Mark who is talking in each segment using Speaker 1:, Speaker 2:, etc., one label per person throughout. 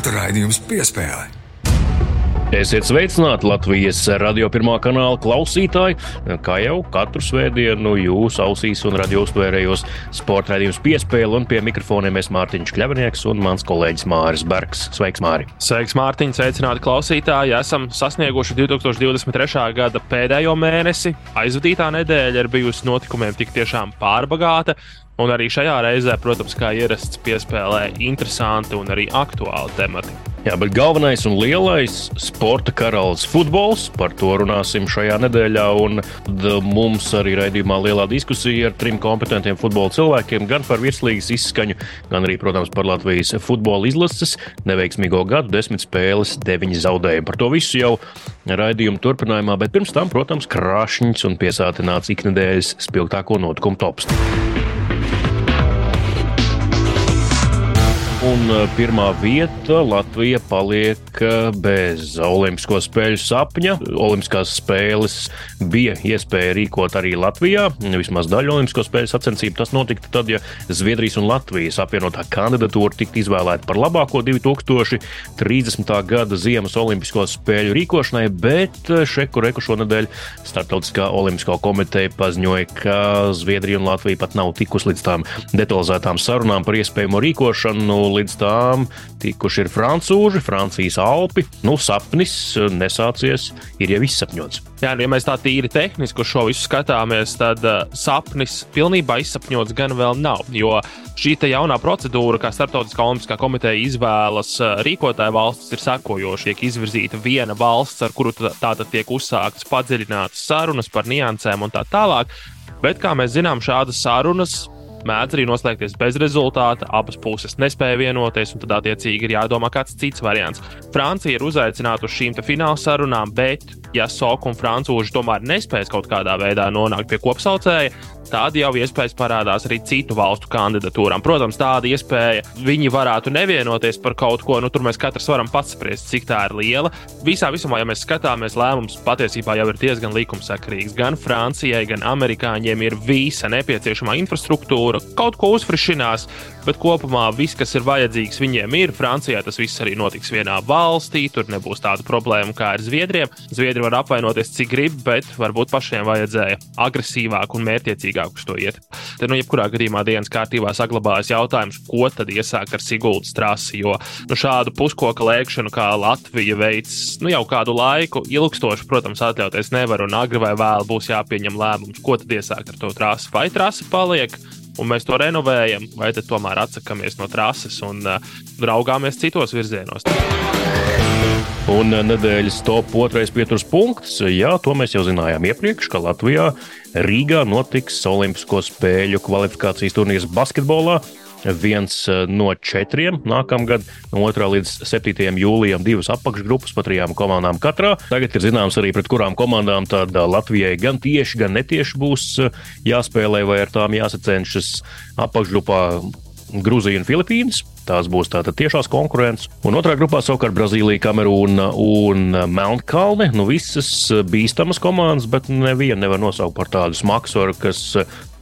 Speaker 1: Sporta raidījums piespēlē.
Speaker 2: Esiet sveicināti Latvijas radio pirmā kanāla klausītāji. Kā jau katru svētdienu jūsu ausīs un radio uztvērējos sporta raidījums piespēle un pie mikrofoniem es Mārtiņš Kļavnieks un mans kolēģis Māris Bergs. Sveiks, Māri!
Speaker 3: Sveiks, Mārtiņ! Sveicināti klausītāji! Esam sasnieguši 2023. gada pēdējo mēnesi. Aizvadītā nedēļa ir bijusi notikumiem tik tiešām pārbagāta. Un arī šajā reizē, protams, kā ierasts, piespēlē interesanti un arī aktuāli temati.
Speaker 2: Jā, bet galvenais un lielais sporta karalis futbols. Par to runāsim šajā nedēļā. Un mums arī raidījumā lielā diskusija ar trim kompetentiem futbola cilvēkiem. Gan par virslīgas izskaņu, gan arī, protams, par Latvijas futbola izlases neveiksmīgo gadu, desmit spēles, deviņi zaudējumi. Par to visu jau raidījuma turpinājumā, bet pirms tam, protams, krāšņs un piesātināts iknedēļas spilgtāko notikumu tops. Un pirmā vieta Latvija paliek bez Olimpisko spēļu sapņa. Olimpiskās spēles bija iespēja rīkot arī Latvijā. Vismaz daļa Olimpisko spēļu sacensību tas notiktu tad, ja Zviedrijas un Latvijas apvienotā kandidatūra tiktu izvēlēta par labāko 2030. gada Ziemas Olimpisko spēļu rīkošanai, bet šeku reku šonadēļ Startautiskā Olimpisko komiteja paziņoja, ka Zviedrija un Latvija pat nav tikusi līdz tām detalizētām sarunām par iespējamo rīkošanu līdz tām tikuši ir francūži, Francijas Alpi. Nu, sapnis nesācies, ir jau izsapņots.
Speaker 3: Jā, nu, ja mēs tā tīri tehniski uz šo visu skatāmies, tad uh, sapnis pilnībā izsapņots gan vēl nav. Jo šī jaunā procedūra, kā Startautiskā olimpiskā komiteja izvēlas uh, rīkotāju valstis, ir sekojoša. Tiek izvirzīta viena valsts, ar kuru tātad tiek uzsāktas padziļinātas sarunas par niansēm un tā tālāk. Bet, kā mēs zinām, šādas sarunas mēdz arī noslēgties bez rezultāta. Abas puses nespēja vienoties, un tad attiecīgi ir jādomā kāds cits variants. Francija ir uzaicināta uz šīm fināla sarunām, bet, ja Soka un Francūži tomēr nespēs kaut kādā veidā nonākt pie kopsaucēja, tad jau iespējas parādās arī citu valstu kandidatūrām. Protams, tāda iespēja viņi varētu nevienoties par kaut ko, nu tur mēs katrs varam pats spriest, cik tā ir liela. Visā visumā, ja mēs skatāmies, lēmums patiesībā jau ir diezgan likumsakarīgs. Gan Francijai, gan amerikāņiem ir visa nepieciešamā infrastruktūra, kaut ko uzfrišinās, bet kopumā viss, kas ir vajadzīgs, viņiem ir. Francijā tas viss arī notiks vienā valstī, tur nebūs tādu problēmu kā ar Zviedriem. Zviedri var apvainoties, cik grib, bet varbūt pašiem vajadzēja agresīvāk un mērķiecīgāk uz to iet. Tad, nu, jebkurā gadījumā dienas kārtībā saglabājas jautājums, ko tad iesākt ar Siguldas trasi. Jo nu, šādu puskoka lēkšanu, kā Latvija veids nu, jau kādu laiku, ilgstoši, protams, atļauties nevar un agri vai vēl būs jāpieņem lēmums, ko tad iesākt ar to trasi. Vai trasi paliek? Un mēs to renovējam, vai tomēr atsakāmies no trases un uh, raugāmies citos virzienos.
Speaker 2: Un nedēļas top otrais pieturas punkts. Jā, to mēs jau zinājām iepriekš, ka Latvijā Rīgā notiks Olimpisko spēļu kvalifikācijas turnīrs basketbolā. Viens eh, no četriem nākamgad, no 2. līdz 7. jūlijam, divas apakšgrupas pa trijām komandām katrā. Tagad ir zināms arī pret kurām komandām tad eh, Latvijai gan tieši, gan netieši būs eh, jāspēlē, vai ar tām jāsacenšas apakšgrupā Grūzija un Filipīnas. Tās būs tātad tiešās konkurences. Un otrā grupā savukārt Brazīlija, Kamerūna un Melnkalne. Nu, visas bīstamas komandas, bet nevienu nevar nosaukt par tādu smaksoru, kas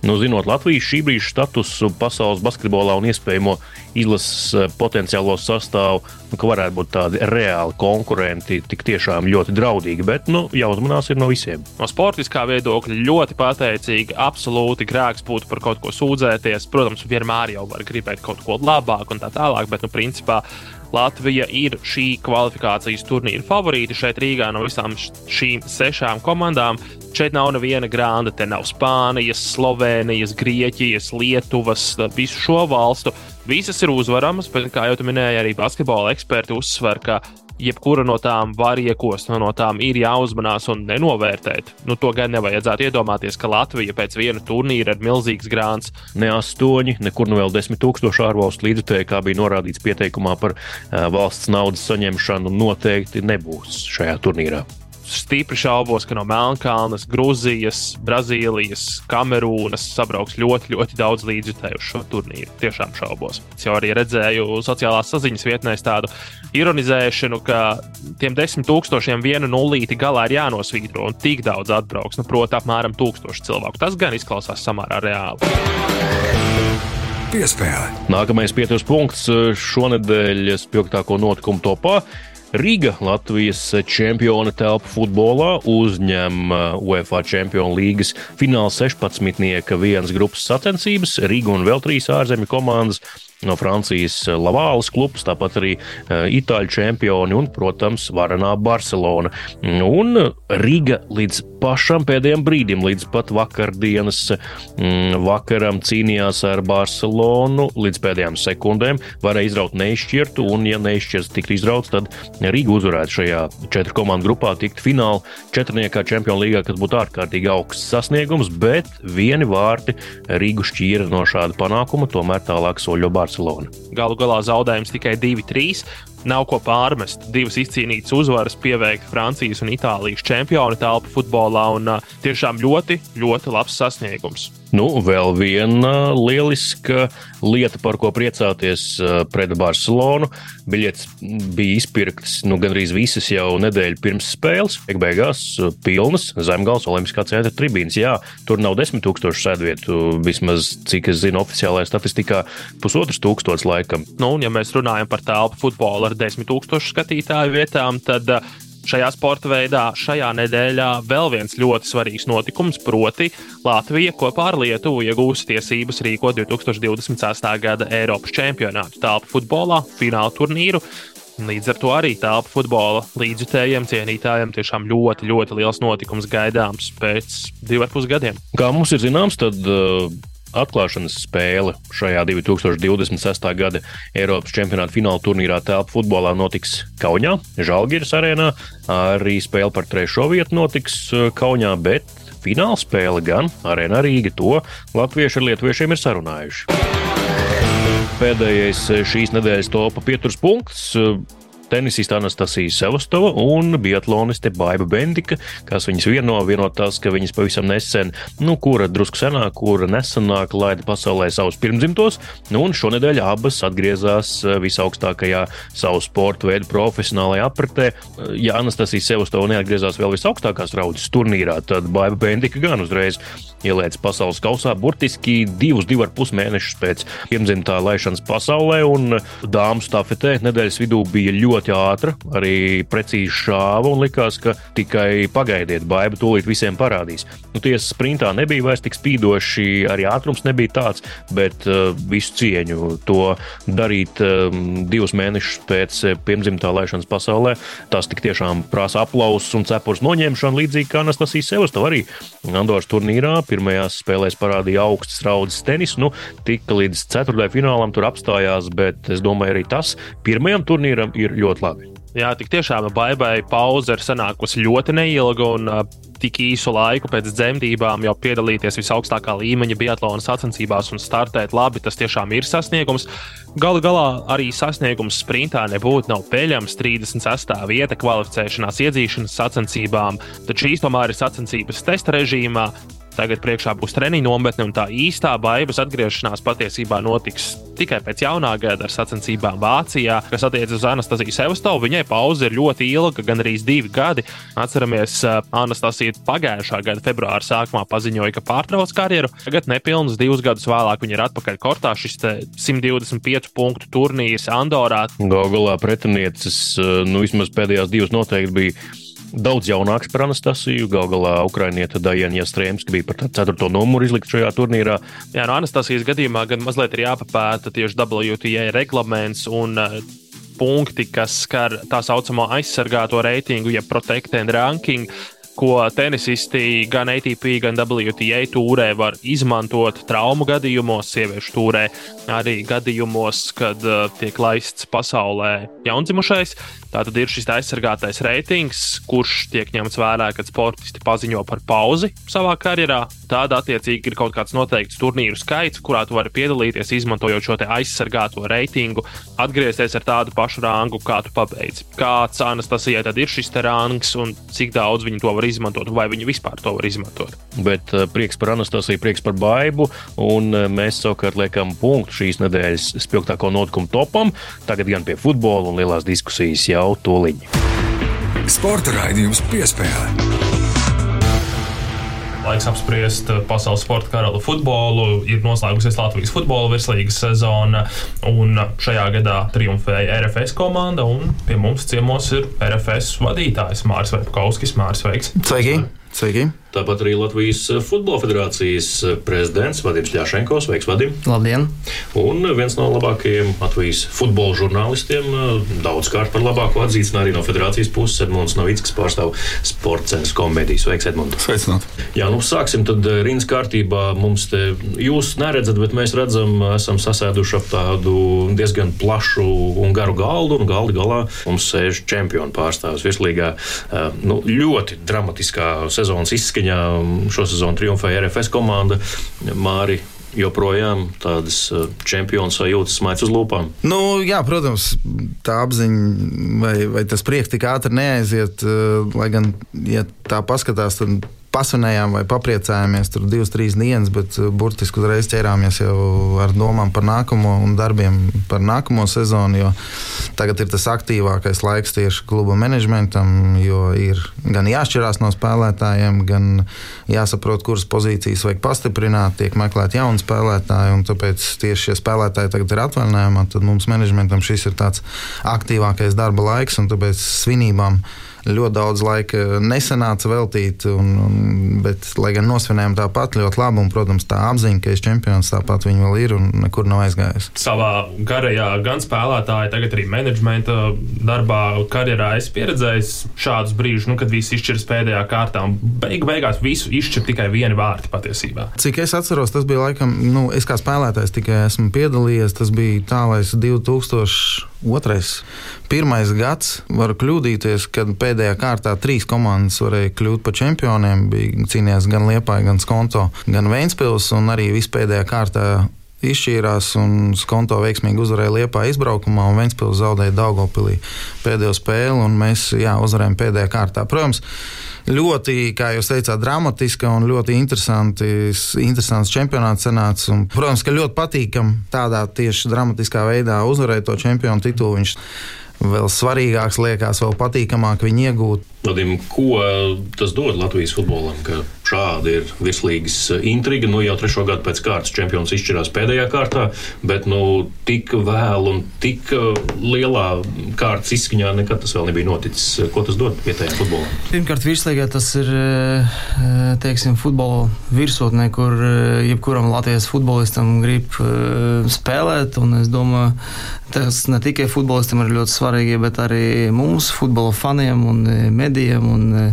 Speaker 2: Nu, zinot Latvijas šī brīža statusu pasaules basketbolā un iespējamo izlases eh, potenciālo sastāvu, nu, ka varētu būt tādi reāli konkurenti, tik tiešām ļoti draudīgi, bet nu, jāuzmanās no visiem.
Speaker 3: No sportiskā viedokļa ļoti pateicīgi, absolūti grēks būtu par kaut ko sūdzēties. Protams, vienmēr jau var gribēt kaut ko labāku un tā tālāk, bet, nu, principā Latvija ir šī kvalifikācijas turnīra favorīti šeit Rīgā no visām šīm sešām komandām. Šeit nav neviena grāmata, te nav Spānijas, Slovenijas, Grieķijas, Lietuvas, visu šo valstu. Visas ir uzvaramas, bet, kā jau minēja, arī basketbola eksperti uzsver, ka jebkura no tām var iekost, no tām ir jāuzmanās un nenovērtēt. Nu, to gan nevajadzētu iedomāties, ka Latvija pēc viena turnīra ir milzīgs grāns.
Speaker 2: Ne astoņi, nekur nu vēl desmit tūkstoši ārvalstu līdzekļu, kā bija norādīts pieteikumā par valsts naudas saņemšanu, noteikti nebūs šajā turnīrā
Speaker 3: stipri šaubos, ka no Melnkalnes, Grūzijas, Brazīlijas, Kamerūnas sabrauks ļoti, ļoti daudz līdzjutēju šo turnīru. Tiešām šaubos. Es jau arī redzēju sociālās saziņas vietnēs tādu ironizēšanu, ka tiem desmit tūkstošiem vienu nulīti galā ir jānosvītro un tik daudz atbrauks. Nu, proti, apmēram tūkstoši cilvēku. Tas gan izklausās samērā reāli.
Speaker 1: piespēle.
Speaker 2: Nākamais pieturas punkts šonadēļ spilgtāko notikumu topā. Riga, Latvijas čempiona telpa futbolā, uzņem UEFA Champions League fināla 16. vienas grupas sacensības. Riga un vēl trīs ārzemju komandas no Francijas Lavālas klubs, tāpat arī eh, itāļu čempioni un, protams, varenā Barcelona. Un Riga līdz pašam pēdējiem brīdim, līdz pat vakardienas mm, vakaram cīnījās ar Barcelonu, līdz pēdējām sekundēm varēja izraut neizšķirtu, un, ja neizšķirts tiktu izrauts, tad Riga uzvarētu šajā četru komandu grupā, tikt fināla četrniekā čempionu līgā, kas būtu ārkārtīgi augsts sasniegums, bet vieni vārti Rīgu šķīra no šāda panākuma, tomēr tālāk soļo Barcelona. Barcelona.
Speaker 3: Galu galā zaudējums tikai 2-3. Nav ko pārmest. Divas izcīnītas uzvaras pieveikt Francijas un Itālijas čempionu telpu futbolā, un tiešām ļoti, ļoti labs sasniegums.
Speaker 2: Nu, vēl viena lieliska lieta, par ko priecāties pret Barcelonu. Biļetes bija izpirktas nu, gandrīz visas jau nedēļu pirms spēles. Beig beigās pilnas zemgals Olimpiskā centra tribīnas. Jā, tur nav desmit tūkstošu sēdvietu, vismaz cik es zinu, oficiālajā statistikā pusotrs tūkstots laikam.
Speaker 3: Nu, un ja mēs runājam par telpu futbolu ar desmit tūkstošu skatītāju vietām, tad Šajā sporta veidā šajā nedēļā vēl viens ļoti svarīgs notikums, proti, Latvija kopā ar Lietuvu iegūs tiesības rīkot 2026. gada Eiropas čempionātu telpu futbolā, fināla turnīru. Līdz ar to arī telpu futbola līdzjutējiem, cienītājiem tiešām ļoti, ļoti liels notikums gaidāms pēc diviem ar pus gadiem.
Speaker 2: Kā mums ir zināms, tad uh, atklāšanas spēle šajā 2026. gada Eiropas čempionāta fināla turnīrā telpu futbolā notiks Kaunijā, Žalgiras arēnā. Arī spēle par trešo vietu notiks uh, Kaunijā, bet fināla spēle gan Arēna Rīga. To latvieši ar lietuviešiem ir sarunājuši. Pēdējais uh, šīs nedēļas topa pieturas punkts tenisista Anastasija Sevastova un biatloniste Baiva Bendika, kas viņas vieno, vienot tās, ka viņas pavisam nesen, nu, kura drusku senāk, kura nesenāk laida pasaulē savus pirmdzimtos, nu, un šonadēļ abas atgriezās eh, visaugstākajā savu sporta veidu profesionālajā apritē. Ja Anastasija Sevastova neatgriezās vēl visaugstākās raudas turnīrā, tad Baiva Bendika gan uzreiz ielēca pasaules kausā burtiski divus, divu ar pus mēnešus pēc pirmdzimtā laišanas pasaulē, un dāmas stafetē nedēļas vidū bija ļoti ātra, arī precīzi šāva, un likās, ka tikai pagaidiet, baiba tūlīt visiem parādīs. Nu, tiesa sprintā nebija vairs tik spīdoši, arī ātrums nebija tāds, bet uh, visu cieņu to darīt um, divus mēnešus pēc pirmdzimtā laišanas pasaulē, tas tik tiešām prasa aplausus un cepures noņemšanu, līdzīgi kā Anastasija Sevastova arī Andoras turnīrā pirmajās spēlēs parādīja augstas raudas tenis. Nu, tika līdz ceturtajam finālam tur apstājās, bet es domāju, arī tas pirmajam turnīram ir ļoti labi.
Speaker 3: Jā, tik tiešām baigai pauze ir sanākusi ļoti neilga. Un, uh, tik īsu laiku pēc dzemdībām jau piedalīties visaugstākā līmeņa biatlona sacensībās un startēt labi, tas tiešām ir sasniegums. Galu galā arī sasniegums sprintā nebūtu nav peļams. 36. vieta kvalificēšanās iedzīšanas sacensībām, tad šīs tomēr ir sacensības testa režīmā. Tagad priekšā būs treniņa nometne, un tā īstā baigas atgriešanās patiesībā notiks tikai pēc jaunā gada ar sacensībām Vācijā, kas attiecas uz Anastasiju Sevastovu. Viņai pauze ir ļoti ilga, gan arī divi gadi. Atceramies, Anastasija pagājušā gada februāra sākumā paziņoja, ka pārtrauc karjeru. Tagad nepilnus divus gadus vēlāk viņa ir atpakaļ kortā. Šis 125 punktu turnīrs Andorā.
Speaker 2: Galu galā pretinieces, nu vismaz pēdējās divas noteikti bija daudz jaunāks par Anastasiju. Galu galā Ukraiņieta Dajana Jastrēmska bija par ceturto numuru izlikt šajā turnīrā.
Speaker 3: Jā, no Anastasijas gadījumā gan mazliet ir jāpapēta tieši WTA reglaments un uh, punkti, kas skar tā saucamo aizsargāto reitingu, ja protect and ranking ko tenisisti gan ATP, gan WTA tūrē var izmantot traumu gadījumos, sieviešu tūrē, arī gadījumos, kad uh, tiek laists pasaulē jaundzimušais. Tātad ir šis aizsargātais reitings, kurš tiek ņemts vērā, kad sportisti paziņo par pauzi savā karjerā. Tad, attiecīgi, ir kaut kāds noteikts turnīru skaits, kurā tu vari piedalīties, izmantojot šo aizsargāto reitingu, atgriezties ar tādu pašu rangu, kā tu pabeidzi. Kāds Anastasijai tad ir šis rangs un cik daudz viņi to var izmantot, vai viņi vispār to var izmantot?
Speaker 2: Bet uh, prieks par Anastasiju, prieks par baidu, un uh, mēs savukārt liekam punktu šīs nedēļas spilgtāko notikumu topam. Tagad gan pie futbola un lielās diskusijas. Jā jau tūliņ.
Speaker 1: Sporta raidījums piespēlē.
Speaker 3: Laiks apspriest pasaules sporta karalu futbolu. Ir noslēgusies Latvijas futbola virslīgas sezona, un šajā gadā triumfēja RFS komanda. Pie mums ciemos ir RFS vadītājs Mārcis Vepkauskis. Mārcis, sveiks!
Speaker 4: Sveiki! Sveiki.
Speaker 2: Tāpat arī Latvijas Futbola Federācijas prezidents Vadims Ļāšenko. Sveiks, Vadim!
Speaker 4: Labdien!
Speaker 2: Un viens no labākajiem Latvijas futbola žurnālistiem, daudzkārt par labāko atzīts arī no federācijas puses, Edmunds Novickis pārstāv sporta centra komēdiju. Sveiks, Edmunds!
Speaker 5: Sveicināt!
Speaker 2: Jā, nu sāksim tad rindas kārtībā. Mums te jūs neredzat, bet mēs redzam, esam sasēduši ap tādu diezgan plašu un garu galdu, un galda galā mums sēž čempionu pārstāvs virslīgā. Nu, ļoti dramatiskā sezonas izskaņā šo sezonu triumfēja RFS komanda. Māri joprojām tādas čempionu sajūtas smaids uz lūpām?
Speaker 4: Nu, jā, protams, tā apziņa vai, vai tas prieks tik ātri neaiziet. Lai gan, ja tā paskatās, tad pasvinējām vai papriecājāmies tur divas, trīs dienas, bet uh, burtiski uzreiz ķērāmies jau ar domām par nākamo un darbiem par nākamo sezonu. Jo tagad ir tas aktīvākais laiks tieši kluba menedžmentam, jo ir gan jāšķirās no spēlētājiem, gan jāsaprot, kuras pozīcijas vajag pastiprināt, tiek meklēt jauni spēlētāji. Tāpēc tieši šie spēlētāji tagad ir atvaļinājumā, tad mums menedžmentam šis ir tāds aktīvākais darba laiks un tāpēc svinībām ļoti daudz laika nesanāca veltīt, un, un, bet, lai gan nosvinējām tāpat ļoti labi, un, protams, tā apziņa, ka es čempions tāpat viņi vēl ir un nekur nav aizgājis.
Speaker 3: Savā garajā gan spēlētāja, tagad arī menedžmenta darbā, karjerā es pieredzēju šādus brīžus, nu, kad viss izšķiras pēdējā kārtā, un beig beigās visu izšķir tikai vieni vārti patiesībā.
Speaker 4: Cik es atceros, tas bija laikam, nu, es kā spēlētājs tikai esmu piedalījies, tas bija tālais 2000. Otrais, pirmais gads, var kļūdīties, kad pēdējā kārtā trīs komandas varēja kļūt par čempioniem. Bija cīnījies gan Liepāja, gan Skonto, gan Vēnspils, un arī vispēdējā kārtā izšķīrās un Skonto veiksmīgi uzvarēja Liepā izbraukumā, un Vēnspils zaudēja Daugopilī pēdējo spēli, un mēs jā, uzvarējām pēdējā kārtā. Protams, ļoti, kā jūs teicāt, dramatiska un ļoti interesants čempionāts sanāca. Un, protams, ka ļoti patīkami tādā tieši dramatiskā veidā uzvarēt to čempionu titulu. Viņš vēl svarīgāks liekas, vēl patīkamāk viņu iegūt.
Speaker 2: Vadim, ko tas dod Latvijas futbolam? Šāda ir virslīgas intriga. Nu, jau trešo gadu pēc kārtas čempions izšķirās pēdējā kārtā, bet nu, tik vēlu un tik lielā kārtas izskaņā nekad tas vēl nebija noticis. Ko tas dod vietējiem futbolam?
Speaker 6: Pirmkārt, virslīgā tas ir teiksim, futbola virsotnē, kur jebkuram Latvijas futbolistam grib spēlēt. Es domāju, tas ne tikai futbolistam ir ļoti svarīgi, bet arī mums, futbola faniem un medijiem medijiem un e,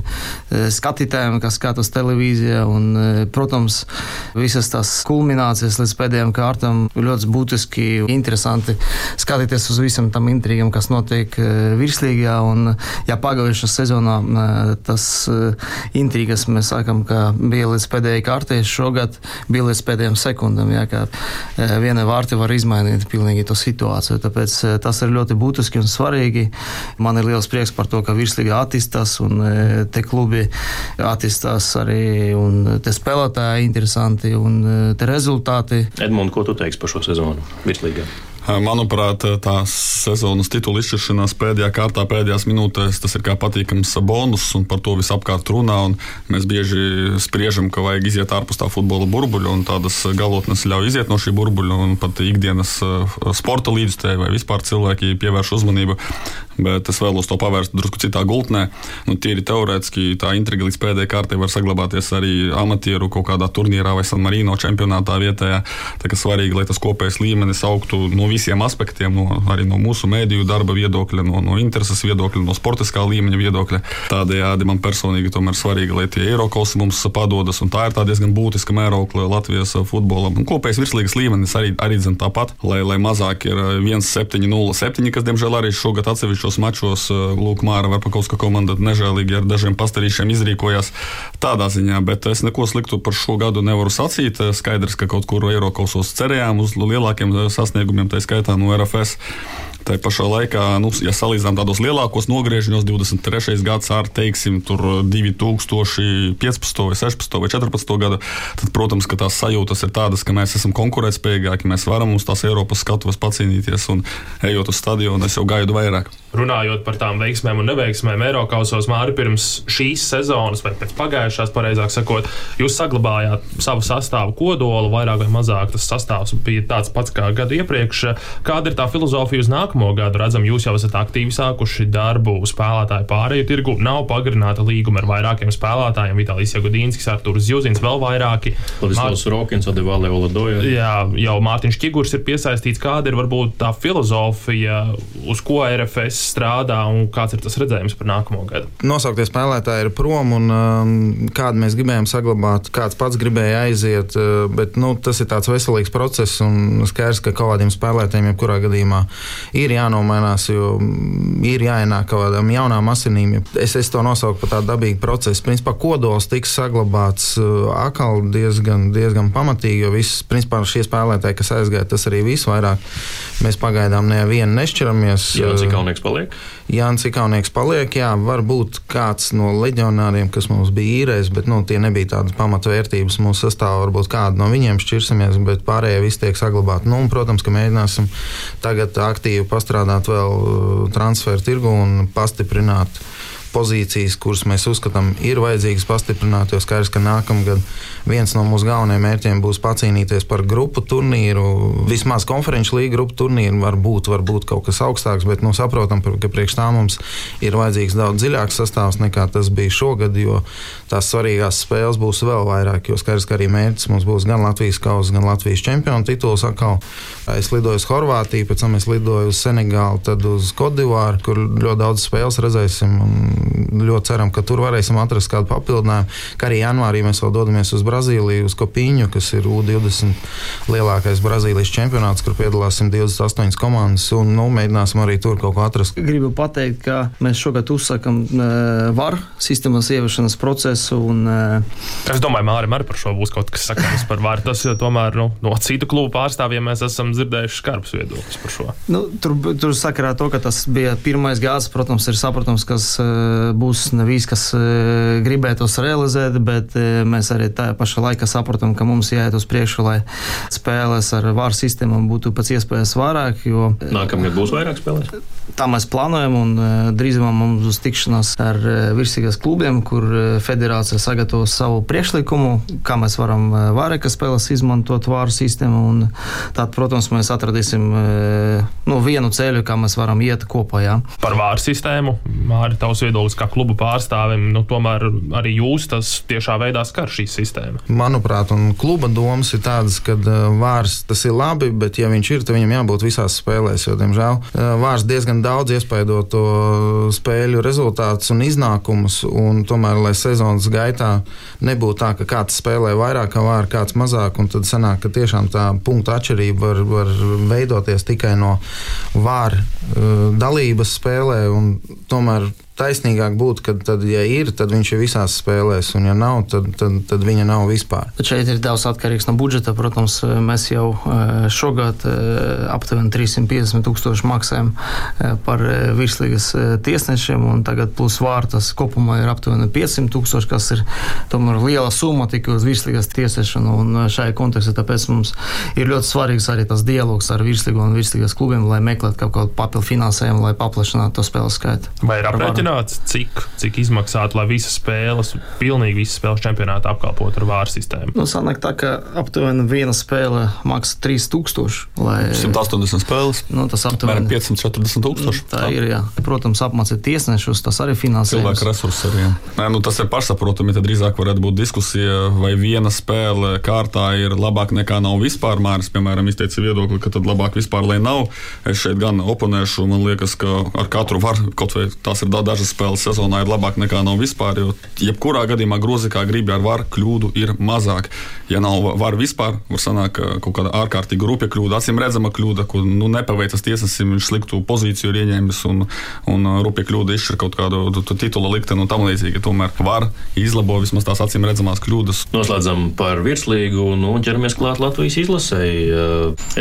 Speaker 6: e, skatītājiem, kas skatās televīzijā. Un, e, protams, visas tās kulminācijas līdz pēdējām kārtām ļoti būtiski un interesanti skatīties uz visam tam intrigam, kas notiek virslīgā. Un, ja pagājušā sezonā tas intrigas mēs sākam, ka bija līdz pēdējai kārtai, šogad bija līdz pēdējām sekundām, ja, ka viena vārti var izmainīt pilnīgi to situāciju. Tāpēc tas ir ļoti būtiski un svarīgi. Man ir liels prieks par to, ka virslīga attīstās un e, te klubi attīstās arī, un te spēlētāji interesanti, un e, te rezultāti.
Speaker 2: Edmunds, ko tu teiksi par šo sezonu virslīgā?
Speaker 5: Manuprāt, tās sezonas titula izšķiršanās pēdējā kārtā, pēdējās minūtēs, tas ir kā patīkams bonus, un par to visapkārt runā. Mēs bieži spriežam, ka vajag iziet ārpus tā futbola burbuļa, un tādas galotnes ļauj iziet no šī burbuļa, un pat ikdienas sporta līdzstēji vai vispār cilvēki pievērš uzmanību. Bet es vēlos to pavērst drusku citā gultnē. Nu, tīri teorētiski tā intriga līdz pēdējai kārtai var saglabāties arī amatieru kaut kādā turnīrā vai San Marino čempionātā vietējā. Tā kā svarīgi, lai tas kopējais līmenis augtu no visiem aspektiem, no, arī no mūsu mēdīju darba viedokļa, no, no intereses viedokļa, no sportiskā līmeņa viedokļa. Tādējādi man personīgi tomēr svarīgi, lai tie Eiropas mums padodas, un tā ir tā diezgan būtiska mēraukla Latvijas futbolam. Un kopējais virslīgas līmenis arī, arī zin tāpat, lai, lai mazāk ir 1-7-0-7, kas diemžēl arī šogad atsevišķos mačos Lūk Māra Varpakovska komanda nežēlīgi ar dažiem pastarīšiem izrīkojās tādā ziņā, bet es neko sliktu par šo gadu nevaru sacīt. Skaidrs, ka kaut kur Eiropasos cerējām uz lielākiem sasniegumiem, tā skaitā no RFS. Tā pašā laikā, nu, ja salīdzinām tādos lielākos nogriežņos, 23. gads ar, teiksim, 2015, vai 16 vai 14 gadu, tad, protams, ka tās sajūtas ir tādas, ka mēs esam konkurētspējīgāki, mēs varam uz tās Eiropas skatuves pacīnīties un ejot uz stadionu, es jau gaidu vairāk.
Speaker 3: Runājot par tām veiksmēm un neveiksmēm Eiropausos, Māri, pirms šīs sezonas, vai pēc pagājušās, pareizāk sakot, jūs saglabājāt savu sastāvu kodolu, vairāk vai mazāk tas sastāvs bija tāds pats kā gadu iepriekš. Kāda ir tā filozofija uz nākamo gadu? Redzam, jūs jau esat aktīvi sākuši darbu spēlētāju pārēju tirgu. Nav pagarināta līguma ar vairākiem spēlētājiem. Vitālijas Jagudīnskis, Artūrs Zjuzins, vēl vairāki.
Speaker 2: Vladislavs Rokins, Adevālē Oladoja.
Speaker 3: Jā, jau Mārtiņš Čigurs ir piesaistīts. Kāda ir varbūt tā filozofija, uz ko RFS strādā un kāds ir tas redzējums par nākamo gadu?
Speaker 4: Nosauktie spēlētāji ir prom, un um, kādu mēs gribējām saglabāt, kāds pats gribēja aiziet. Uh, bet nu, tas ir tāds veselīgs process, un skaidrs, ka kaut kādiem spēlētājiem, jebkurā gadījumā, ir jānomainās, jo ir jāienāk kaut kādām jaunām asinīm. Es, es to nosaucu par tādu dabīgu procesu. Principā kodols tiks saglabāts uh, atkal diezgan, diezgan pamatīgi, jo viss, principā, šie spēlētāji, kas aizgāja, tas arī visvairāk. Mēs pagaidām nevienu nešķiramies.
Speaker 2: Jā, cik kaunieks paliek?
Speaker 4: Jānis Ikaunieks paliek, jā, varbūt kāds no leģionāriem, kas mums bija īrēs, bet nu, tie nebija tādas pamatvērtības mūsu sastāvā. Varbūt kādu no viņiem šķirsimies, bet pārējie visi tiek saglabāti. Nu, un, protams, ka mēģināsim tagad aktīvi pastrādāt vēl uh, transferu tirgu un pastiprināt pozīcijas, kuras mēs uzskatām, ir vajadzīgas pastiprināt. Jo skaidrs, ka nākamgad viens no mūsu galvenajiem mērķiem būs pacīnīties par grupu turnīru. Vismaz konferenču līniju grupu turnīru var būt, var būt kaut kas augstāks, bet nu, saprotam, ka priekš tā mums ir vajadzīgs daudz dziļāks sastāvs nekā tas bija šogad, jo tās svarīgās spēles būs vēl vairāk. Jo skaidrs, ka arī mērķis mums būs gan Latvijas kausa, gan Latvijas čempionu tituls. Atkal. Es lidoju uz Horvātiju, pēc tam es lidoju uz Senegālu, tad uz Kodivāru, kur ļoti daudz spēles redzēsim. Un ļoti ceram, ka tur varēsim atrast kādu papildinājumu. Kā arī janvārī mēs vēl dodamies uz Brazīliju, uz Kopiņu, kas ir U20 lielākais Brazīlijas čempionāts, kur piedalās 128 komandas. Un, nu, mēģināsim arī tur kaut ko atrast.
Speaker 6: Gribu pateikt, ka mēs šogad uzsākam uh, varu sistēmas ieviešanas procesu. Un, uh,
Speaker 3: es domāju, Mārim arī par šo būs kaut kas sakāms par varu. Tas tomēr nu, no citu klubu pārstāvjiem mēs esam dzirdējuši skarbus viedokļus par šo.
Speaker 6: Nu, tur, tur sakarā to, ka tas bija pirmais gāzes, protams, ir saprotams, kas uh, būs ne visi, kas e, gribētos realizēt, bet e, mēs arī tajā pašā laikā saprotam, ka mums jāiet uz priekšu, lai spēles ar vāru sistēmu būtu pēc iespējas vairāk. Jo,
Speaker 2: e, Nākamgad būs vairāk spēlēs?
Speaker 6: Tā mēs plānojam, un drīzumā mums būs tikšanās ar virsīgās klubiem, kur federācija sagatavos savu priekšlikumu, kā mēs varam vairāk spēles izmantot vāru sistēmu. Tad, protams, mēs atradīsim nu, vienu ceļu, kā mēs varam iet kopā. Jā.
Speaker 3: Par vāru sistēmu, Māri, tavs viedoklis kā klubu pārstāvim, nu, tomēr arī jūs tas tiešā veidā skar šī sistēma.
Speaker 4: Manuprāt, un kluba domas ir tādas, ka uh, vārs tas ir labi, bet ja viņš ir, tad viņam jābūt visās spēlēs. Jo, diemžēl, uh, vārs diezgan daudz iespaido to spēļu rezultātus un iznākumus. Un tomēr, lai sezonas gaitā nebūtu tā, ka kāds spēlē vairāk, vārs, kāds mazāk, un tad sanāk, ka tiešām tā punktu atšķirība var, var veidoties tikai no vāra uh, dalības spēlē. Tomēr taisnīgāk būtu, ka, tad, ja ir, tad viņš ir visās spēlēs, un, ja nav, tad, tad, tad viņa nav vispār.
Speaker 6: Bet šeit ir daudz atkarīgs no budžeta. Protams, mēs jau eh, šogad eh, aptuveni 350 tūkstoši maksājam eh, par virslīgas tiesnešiem, un tagad plus vārtas kopumā ir aptuveni 500 tūkstoši, kas ir tomēr liela summa tikai uz virslīgas tiesnešanu. Un šajā kontekstā tāpēc mums ir ļoti svarīgs arī tas dialogs ar virslīgu un virslīgas klubiem, lai meklētu kaut kādu papildu finansējumu, lai paplašinātu to spēļu skaitu.
Speaker 3: Vai ir aprēķināts? Zināts, cik, cik izmaksātu, lai visas spēles, pilnīgi visas spēles čempionātā apkalpotu ar vāru sistēmu?
Speaker 6: Nu, sanāk tā, ka aptuveni viena spēle maksā 3000. Lai...
Speaker 5: 180 spēles.
Speaker 6: Nu, tas aptuveni
Speaker 5: 540 tūkstoši.
Speaker 6: Tā, tā ir, jā. Protams, apmācīt tiesnešus, tas arī finansē.
Speaker 5: Cilvēku resursi arī. Nē, nu, tas ir pašsaprotami, tad drīzāk varētu būt diskusija, vai viena spēle kārtā ir labāka nekā nav vispār. Māris, piemēram, izteica viedokli, ka tad labāk vispār, lai nav. Es šeit gan oponēšu, man liekas, ka ar katru var kaut vai tās ir dažas dažas spēles sezonā ir labāk nekā nav vispār. Jo jebkurā gadījumā grozi kā gribi ar varu kļūdu ir mazāk. Ja nav varu vispār, var sanākt kaut kāda ārkārtīga rupja kļūda, acīm redzama kļūda, ko nu, nepaveicas tiesnesim, viņš sliktu pozīciju ir ieņēmis un, un rupja kļūda izšķir kaut kādu titula likteni un tam līdzīgi. Tomēr var izlabo vismaz tās acīm redzamās kļūdas.
Speaker 2: Noslēdzam par virslīgu nu, un ķeramies klāt Latvijas izlasēji.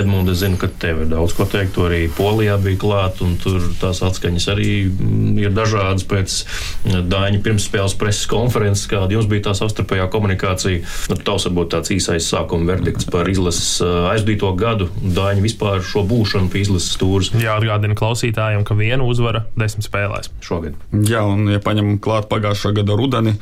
Speaker 2: Edmunds, es zinu, ka tev ir daudz ko teikt. Arī Polijā bija klāt, un tur tās atskaņas arī mm, ir dažādas norādes pēc Dāņa pirmsspēles preses konferences, kāda jums bija tā savstarpējā komunikācija. Nu, tavs varbūt tāds īsais sākuma verdikts par izlases aizdīto gadu, Dāņa vispār šo būšanu pie izlases stūres.
Speaker 3: Jā, atgādina klausītājiem, ka viena uzvara desmit spēlēs
Speaker 2: šogad.
Speaker 5: Jā, un ja paņemam klāt pagājušā gada rudeni.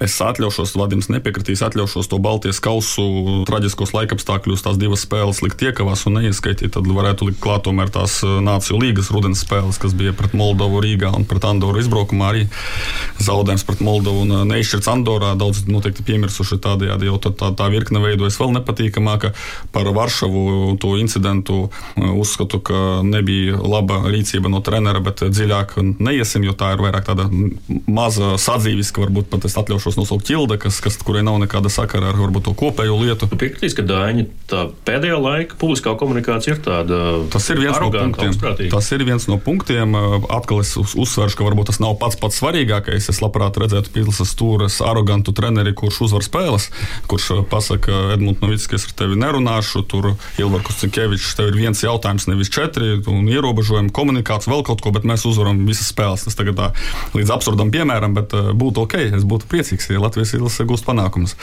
Speaker 5: Es atļaušos, Vadims nepiekritīs, atļaušos to Baltijas kausu traģiskos laikapstākļos, tās divas spēles likt iekavās un neieskaitīt. Tad varētu likt klāt tomēr tās uh, Nāciju līgas rudens spēles, kas bija pret Moldovu Rīgā un pret Andoru izbraukumā. Arī zaudējums pret Moldovu un uh, neizšķirts Andorā. Daudz noteikti piemirsuši tādējādi, jo tā, tā, virkne veidojas vēl nepatīkamāka. Par Varšavu to incidentu uh, uzskatu, ka nebija laba rīcība no trenera, bet dziļāk neiesim, jo tā ir vairāk tāda maza sadzīviska, varbūt pat es atļaušos atļaušos nosaukt ķilde, kas, kas, kurai nav nekāda sakara ar varbūt to kopējo lietu.
Speaker 2: Tu piekritīs, ka Dāņa tā pēdējā laika publiskā komunikācija ir tāda.
Speaker 5: Tas ir viens no punktiem. Tas ir viens no punktiem. Atkal es uz, uzsveršu, ka varbūt tas nav pats pats svarīgākais. Es labprāt redzētu Pīlsas stūres arogantu treneri, kurš uzvar spēles, kurš pasaka Edmunds Novics, ka es ar tevi nerunāšu, tur Ilvarkus Cinkevičs, tev ir viens jautājums, nevis četri, un ierobežojumi, komunikācija, vēl kaut ko, bet mēs uzvaram visas spēles. Tas tagad tā līdz absurdam piemēram, bet būtu ok, es būtu priecīgs ja Latvijas izlase gūst panākumus.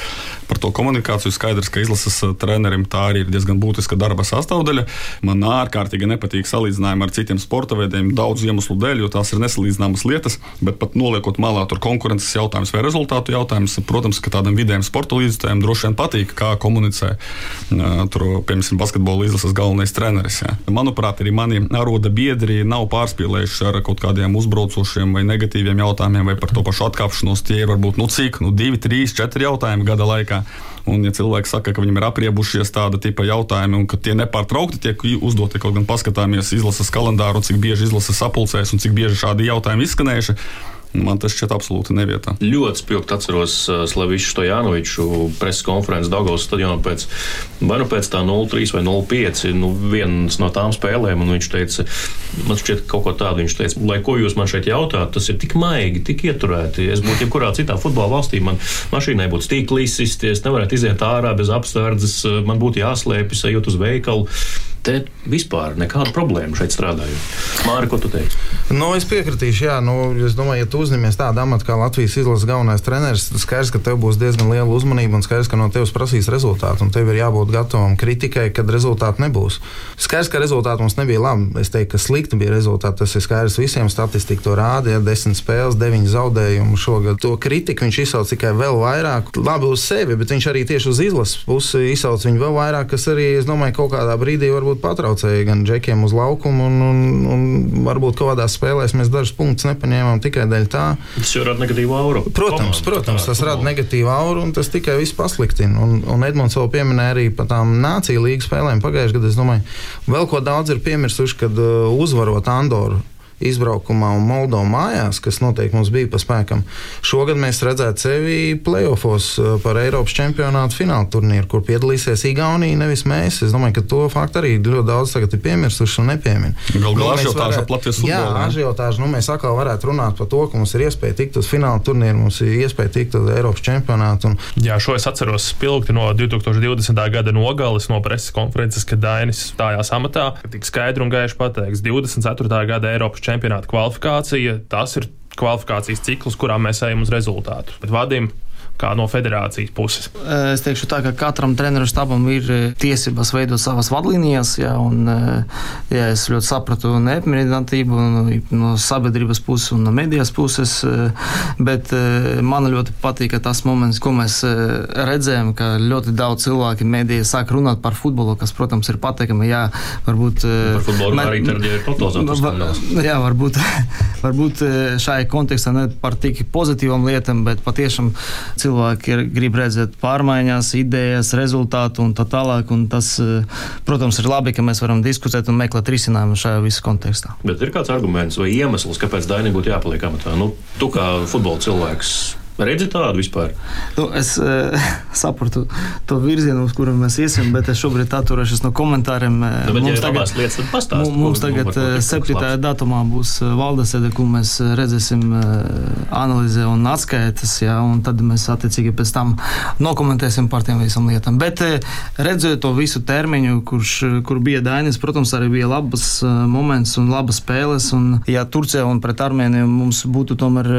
Speaker 5: Par to komunikāciju skaidrs, ka izlases eh, trenerim tā arī ir diezgan būtiska darba sastāvdaļa. Man ārkārtīgi nepatīk salīdzinājumi ar citiem sporta veidiem daudzu iemeslu dēļ, jo tās ir nesalīdzināmas lietas, bet pat noliekot malā tur konkurences jautājums vai rezultātu jautājums, protams, ka tādam vidējam sporta līdzstrādājumam droši vien patīk, kā komunicē eh, tur, piemēram, basketbola izlases galvenais treneris. Jā. Manuprāt, arī mani aroda biedri nav pārspīlējuši ar kaut kādiem uzbraucošiem vai negatīviem jautājumiem vai par to pašu atkāpšanos. Tie ir varbūt nu, cik, nu, divi, trīs, četri jautājumi gada laikā. Un, ja cilvēki saka, ka viņiem ir apriebušies tāda tipa jautājumi, un ka tie nepārtraukti tiek uzdoti, kaut gan paskatāmies izlases kalendāru, cik bieži izlases sapulcēs un cik bieži šādi jautājumi izskanējuši, Man tas šķiet absolūti nevietā.
Speaker 2: Ļoti spilgti atceros uh, Slavišu Stojanoviču preses konferences Dagos stadionā pēc, nu pēc tā 0-3 vai 0-5, nu vienas no tām spēlēm, un viņš teica, man šķiet kaut ko tādu, viņš teica, lai ko jūs man šeit jautājat, tas ir tik maigi, tik ieturēti. Es būtu jebkurā citā futbola valstī, man mašīnai būtu stīklis, es nevarētu iziet ārā bez apsardzes, man būtu jāslēpjas, ejot uz veikalu. Te vispār nekāda problēma šeit strādājot. Māri, ko tu teici?
Speaker 4: Nu, es piekritīšu, jā, nu, es domāju, ja tu uzņemies tādu amatu kā Latvijas izlases galvenais treneris, tad skaidrs, ka tev būs diezgan liela uzmanība un skaidrs, ka no tevis prasīs rezultātu. Tev ir jābūt gatavam kritikai, kad rezultātu nebūs. Skaidrs, ka rezultāti mums nebija labi. Es teiktu, ka slikti bija rezultāti. Tas ir skaidrs visiem. Statistika to rāda. Ja desmit spēles, deviņi zaudējumi šogad. To kritiku viņš izsauc tikai vēl vairāk. Labi uz sevi, bet viņš arī tieši uz izlases pusi izsauc viņu vēl vairāk, kas arī, es domāju, kaut kādā brīdī varbūt varbūt patraucēja gan džekiem uz laukumu, un, un, un varbūt kaut kādās spēlēs mēs dažus punktus nepaņēmām tikai dēļ tā.
Speaker 2: Tas jau rada negatīvu auru.
Speaker 4: Protams, Komanda, protams tas rada negatīvu auru, un tas tikai viss pasliktina. Un, un Edmunds vēl pieminēja arī par tām nāciju līgas spēlēm pagājušajā gadā. Es domāju, vēl ko daudz ir piemirsuši, kad uh, uzvarot Andoru izbraukumā un Moldovā mājās, kas noteikti mums bija pa spēkam. Šogad mēs redzētu sevi playoffs uh, par Eiropas čempionātu fināla turnīru, kur piedalīsies Igaunija, nevis mēs. Es domāju, ka to faktu arī ļoti daudz tagad ir piemirsuši un nepiemin.
Speaker 5: Galu galā nu, ažiotāža ap Latvijas futbolu.
Speaker 4: Jā, ažiotāža, nu mēs atkal varētu runāt par to, ka mums ir iespēja tikt uz fināla turnīru, mums ir iespēja tikt uz Eiropas čempionātu. Un...
Speaker 3: Jā, šo es atceros spilgti no 2020. gada nogales no preses konferences, kad Dainis stājās amatā. Tik skaidri un gaiši pateikts, 24. gada Eiropas čempionāta kvalifikācija, tas ir kvalifikācijas cikls, kurā mēs ejam uz rezultātu. Bet vadim kā no federācijas puses?
Speaker 6: Es teikšu tā, ka katram treneru štabam ir tiesības veidot savas vadlīnijas, jā, un jā, es ļoti sapratu neapmierinātību no sabiedrības puses un no medijas puses, bet man ļoti patīk tas moments, ko mēs redzējām, ka ļoti daudz cilvēki medija sāk runāt par futbolu, kas, protams, ir pateikami, jā, varbūt.
Speaker 2: Par futbolu arī tad ir totalizators.
Speaker 6: Jā, varbūt, varbūt šai kontekstā ne par tik pozitīvām lietām, bet patiešām cilvēki cilvēki ir, grib redzēt pārmaiņas, idejas, rezultātu un tā tālāk. Un tas, eh, protams, ir labi, ka mēs varam diskutēt un meklēt risinājumu šajā visā kontekstā.
Speaker 2: Bet ir kāds arguments vai iemesls, kāpēc Dainam būtu jāpaliek amatā? Nu, tu kā futbola cilvēks Redzi tādu vispār?
Speaker 6: Nu, es uh, sapratu to virzienu, uz kuru mēs iesim, bet es šobrīd atturēšos no komentāriem.
Speaker 2: Nu, bet, mums ja tagad, lietas, pastāst,
Speaker 6: mums tagad 7. datumā būs valdesēde, kur mēs redzēsim analīzi un atskaites, jā, un tad mēs attiecīgi pēc tam nokomentēsim par tiem visam lietām. Bet redzot to visu termiņu, kurš, kur bija Dainis, protams, arī bija labas moments un labas spēles. Un, ja Turcija un pret Armēniju mums būtu tomēr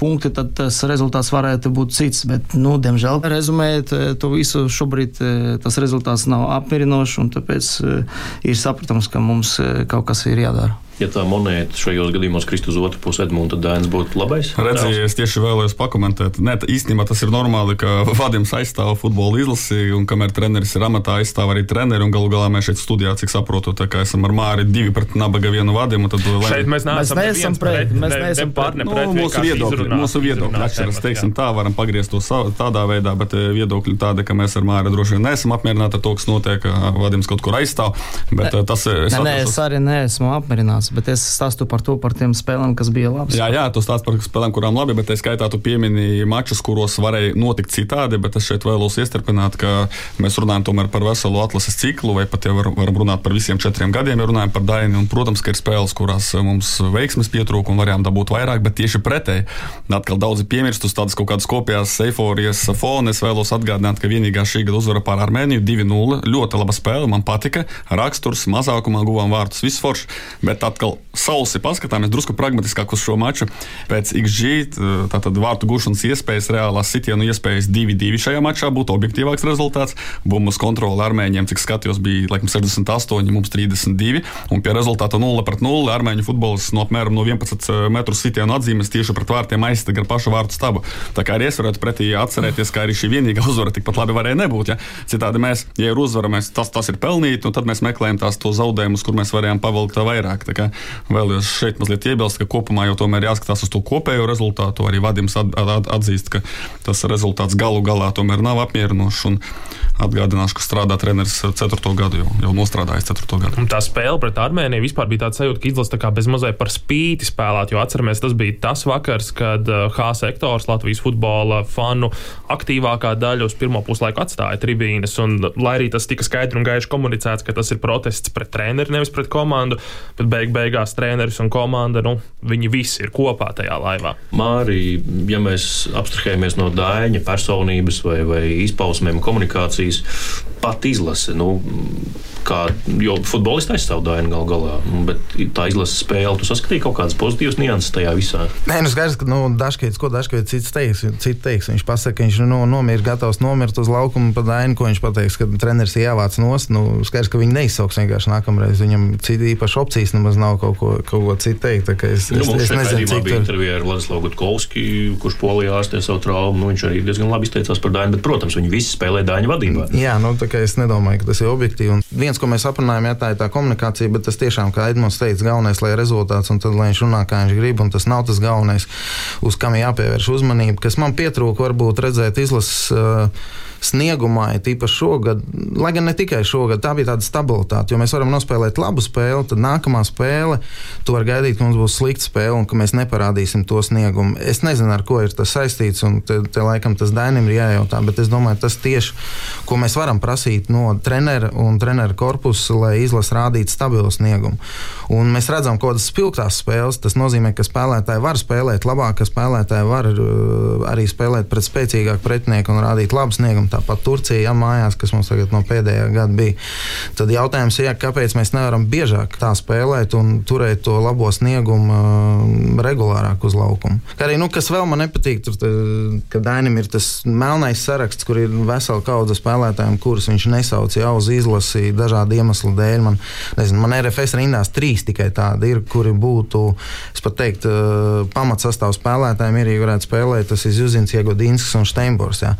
Speaker 6: punkti, tad tas rezultāts rezultāts varētu būt cits. Bet, nu, diemžēl, rezumējot eh, to visu, šobrīd eh, tas rezultāts nav apmierinošs, un tāpēc eh, ir saprotams, ka mums kaut kas ir jādara
Speaker 2: ja tā monēta šajos gadījumos kristu uz otru pusi, Edmunds, tad Dainis būtu labais?
Speaker 5: Redziet, es tieši vēlējos pakomentēt. Nē, īstenībā tas ir normāli, ka Vadims aizstāv futbola izlasi, un kamēr treneris ir amatā, aizstāv arī treneri. Un galu galā mēs šeit studijā, cik saprotu, tā kā esam ar Māri divi pret nabaga vienu Vadimu. Tad,
Speaker 3: lai... Šeit mēs neesam, mēs neesam pret,
Speaker 6: mēs neesam partneri.
Speaker 5: Nu, mūsu viedokļi, mūsu viedokļi atšķiras, teiksim tā, varam pagriezt to tādā veidā, bet eh, viedokļi tādi, ka mēs ar Māri droši vien neesam apmierināti ar to, kas notiek, ka Vadims kaut kur aizstāv. Bet ne, eh, tas ir.
Speaker 6: Nē, es arī neesmu apmierināts, bet es stāstu par to, par tiem spēlēm, kas bija labas.
Speaker 5: Jā, jā, tu stāst par spēlēm, kurām labi, bet es skaitā tu piemini mačus, kuros varēja notikt citādi, bet es šeit vēlos iestrpināt, ka mēs runājam tomēr par veselu atlases ciklu, vai pat jau var, varam runāt par visiem četriem gadiem, ja runājam par Daini. Un, protams, ka ir spēles, kurās mums veiksmes pietrūka un varējām dabūt vairāk, bet tieši pretēji. Atkal daudzi piemirst uz tādas kaut kādas kopējās eiforijas fona. Es vēlos atgādināt, ka vienīgā šī gada uzvara pār Armēniju 2-0. Ļoti laba spēle, man patika. Raksturs, mazākumā guvām vārtus, viss forši, bet atkal sausi paskatāmies drusku pragmatiskāk uz šo maču, pēc XG, tātad vārtu gūšanas iespējas, reālās sitienu iespējas 2-2 šajā mačā būtu objektīvāks rezultāts. Bumbas kontrole armēņiem, cik skatījos, bija laikam 68, mums 32, un pie rezultāta 0 pret 0 armēņu futbolists no apmēram no 11 metru sitienu atzīmes tieši pret vārtiem aizsta gar pašu vārtu stabu. Tā kā arī es varētu pretī atcerēties, ka arī šī vienīgā uzvara tikpat labi varēja nebūt. Ja? Citādi mēs, ja ir uzvara, mēs, tas, tas ir pelnīti, un tad mēs meklējam tās zaudējumus, kur mēs varējām pavilkt vairāk. Tā kā vēlos šeit mazliet iebilst, ka kopumā jau tomēr jāskatās uz to kopējo rezultātu. Arī Vadims at, at, atzīst, ka tas rezultāts galu galā tomēr nav apmierinošs. Atgādināšu, ka strādā treneris 4. gadu, jau, jau nostrādājis 4. gadu.
Speaker 3: Un tā spēle pret Armēniju vispār bija tāda sajūta, ka izlase tā bezmazliet par spīti spēlēt. Jo atceramies, tas bija tas vakars, kad uh, H sektors Latvijas futbola fanu aktīvākā daļa uz pirmo puslaiku atstāja tribīnes. Un, lai arī tas tika skaidri un gaiši komunicēts, ka tas ir protests pret treneri, nevis pret komandu, bet beig beigās treneris un komanda, nu, viņi visi ir kopā tajā laivā.
Speaker 2: Mārī, ja mēs abstrahējamies no dāņa personības vai, vai izpausmēm komunikācijas, pat izlase. Nu, kā, jo futbolists aizstāv Dainu gal galā, bet tā izlases spēle, tu saskatīji kaut kādas pozitīvas nianses tajā visā.
Speaker 4: Nē, nu skaidrs, ka nu, Dažkēts, ko Dažkēts cits teiks, cits teiks. Viņš pasaka, ka viņš nu, nomir, gatavs nomirt uz laukuma pa Dainu, ko viņš pateiks, ka treneris ir jāvāc nost. Nu, skaidrs, ka viņi neizsauks vienkārši nākamreiz. Viņam citi īpaši opcijas nemaz nav kaut ko, kaut ko citu teikt. Es,
Speaker 2: nu, es, es nezinu, cik bija intervija ar Ladislavu Gutkovski, kurš Polijā ārstē savu traumu. Nu, viņš arī diezgan labi izteicās par Dainu, bet, protams, viņi visi spēlē Daņu vadībā.
Speaker 4: Jā, nu, tā kā es nedomāju, ka tas ir objektīvi. Un viens, ko mēs aprunājam, jā, tā ir tā komunikācija, bet tas tiešām, kā Edmunds teica, galvenais, lai ir rezultāts, un tad, lai viņš runā, kā viņš grib, un tas nav tas galvenais, uz kam jāpievērš uzmanība. Kas man pietrūka, varbūt redzēt izlases. Uh, sniegumā, tīpaši šogad, lai gan ne tikai šogad, tā bija tāda stabilitāte. Jo mēs varam nospēlēt labu spēli, tad nākamā spēle, tu vari gaidīt, ka mums būs slikta spēle un ka mēs neparādīsim to sniegumu. Es nezinu, ar ko ir tas saistīts, un te, te laikam tas Dainim ir jājautā, bet es domāju, tas tieši, ko mēs varam prasīt no trenera un trenera korpusa, lai izlase rādītu stabilu sniegumu. Un mēs redzam, ka kādas spilgtās spēles, tas nozīmē, ka spēlētāji var spēlēt labāk, ka spēlētāji var uh, arī spēlēt pret spēcīgāku pretinieku un rādīt labu sniegumu tāpat Turcija, ja mājās, kas mums tagad no pēdējā gada bija. Tad jautājums ir, ja, kāpēc mēs nevaram biežāk tā spēlēt un turēt to labo sniegumu uh, regulārāk uz laukuma. Kā arī, nu, kas vēl man nepatīk, tur, tā, ka Dainim ir tas melnais saraksts, kur ir vesela kaudze spēlētājiem, kurus viņš nesauc jau uz izlasi dažādu iemeslu dēļ. Man, nezinu, man RFS rindās trīs tikai tādi ir, kuri būtu, es pat teiktu, uh, pamatsastāvs spēlētājiem ir, ja varētu spēlēt, tas ir Zuzins, Iegodīnskis un Steinbors. Jā.